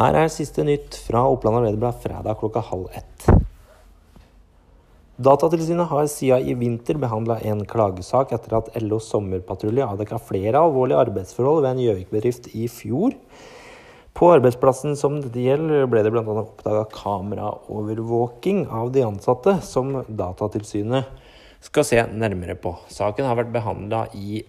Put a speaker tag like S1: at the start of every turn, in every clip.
S1: Her er siste nytt fra Oppland Arbeiderblad fredag klokka halv ett. Datatilsynet har siden i vinter behandla en klagesak etter at LO Sommerpatrulje avdekka flere alvorlige arbeidsforhold ved en Gjøvik-bedrift i fjor. På arbeidsplassen som dette gjelder, ble det bl.a. oppdaga kameraovervåking av de ansatte, som Datatilsynet skal se nærmere på. Saken har vært behandla i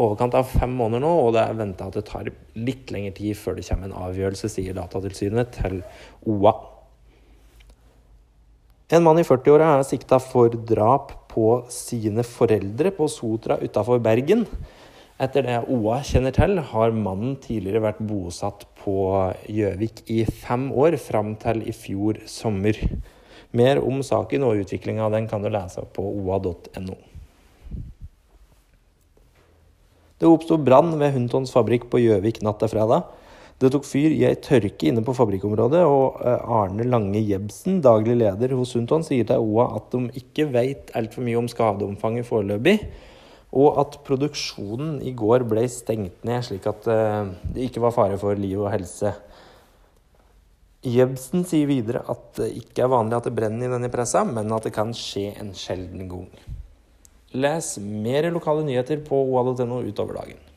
S1: overkant av fem måneder nå, og det er venta at det tar litt lengre tid før det kommer en avgjørelse, sier Datatilsynet til OA. En mann i 40-åra er sikta for drap på sine foreldre på Sotra utafor Bergen. Etter det OA kjenner til, har mannen tidligere vært bosatt på Gjøvik i fem år, fram til i fjor sommer. Mer om saken og utviklinga av den kan du lese på oa.no. Det oppsto brann ved Huntons fabrikk på Gjøvik natt til fredag. Det tok fyr i ei tørke inne på fabrikkområdet, og eh, Arne Lange Jebsen, daglig leder hos Hunton, sier til OA at de ikke vet altfor mye om skadeomfanget foreløpig, og at produksjonen i går ble stengt ned, slik at eh, det ikke var fare for liv og helse. Jebsen sier videre at det ikke er vanlig at det brenner i denne pressa, men at det kan skje en sjelden gang. Les mer lokale nyheter på oa.no utover dagen.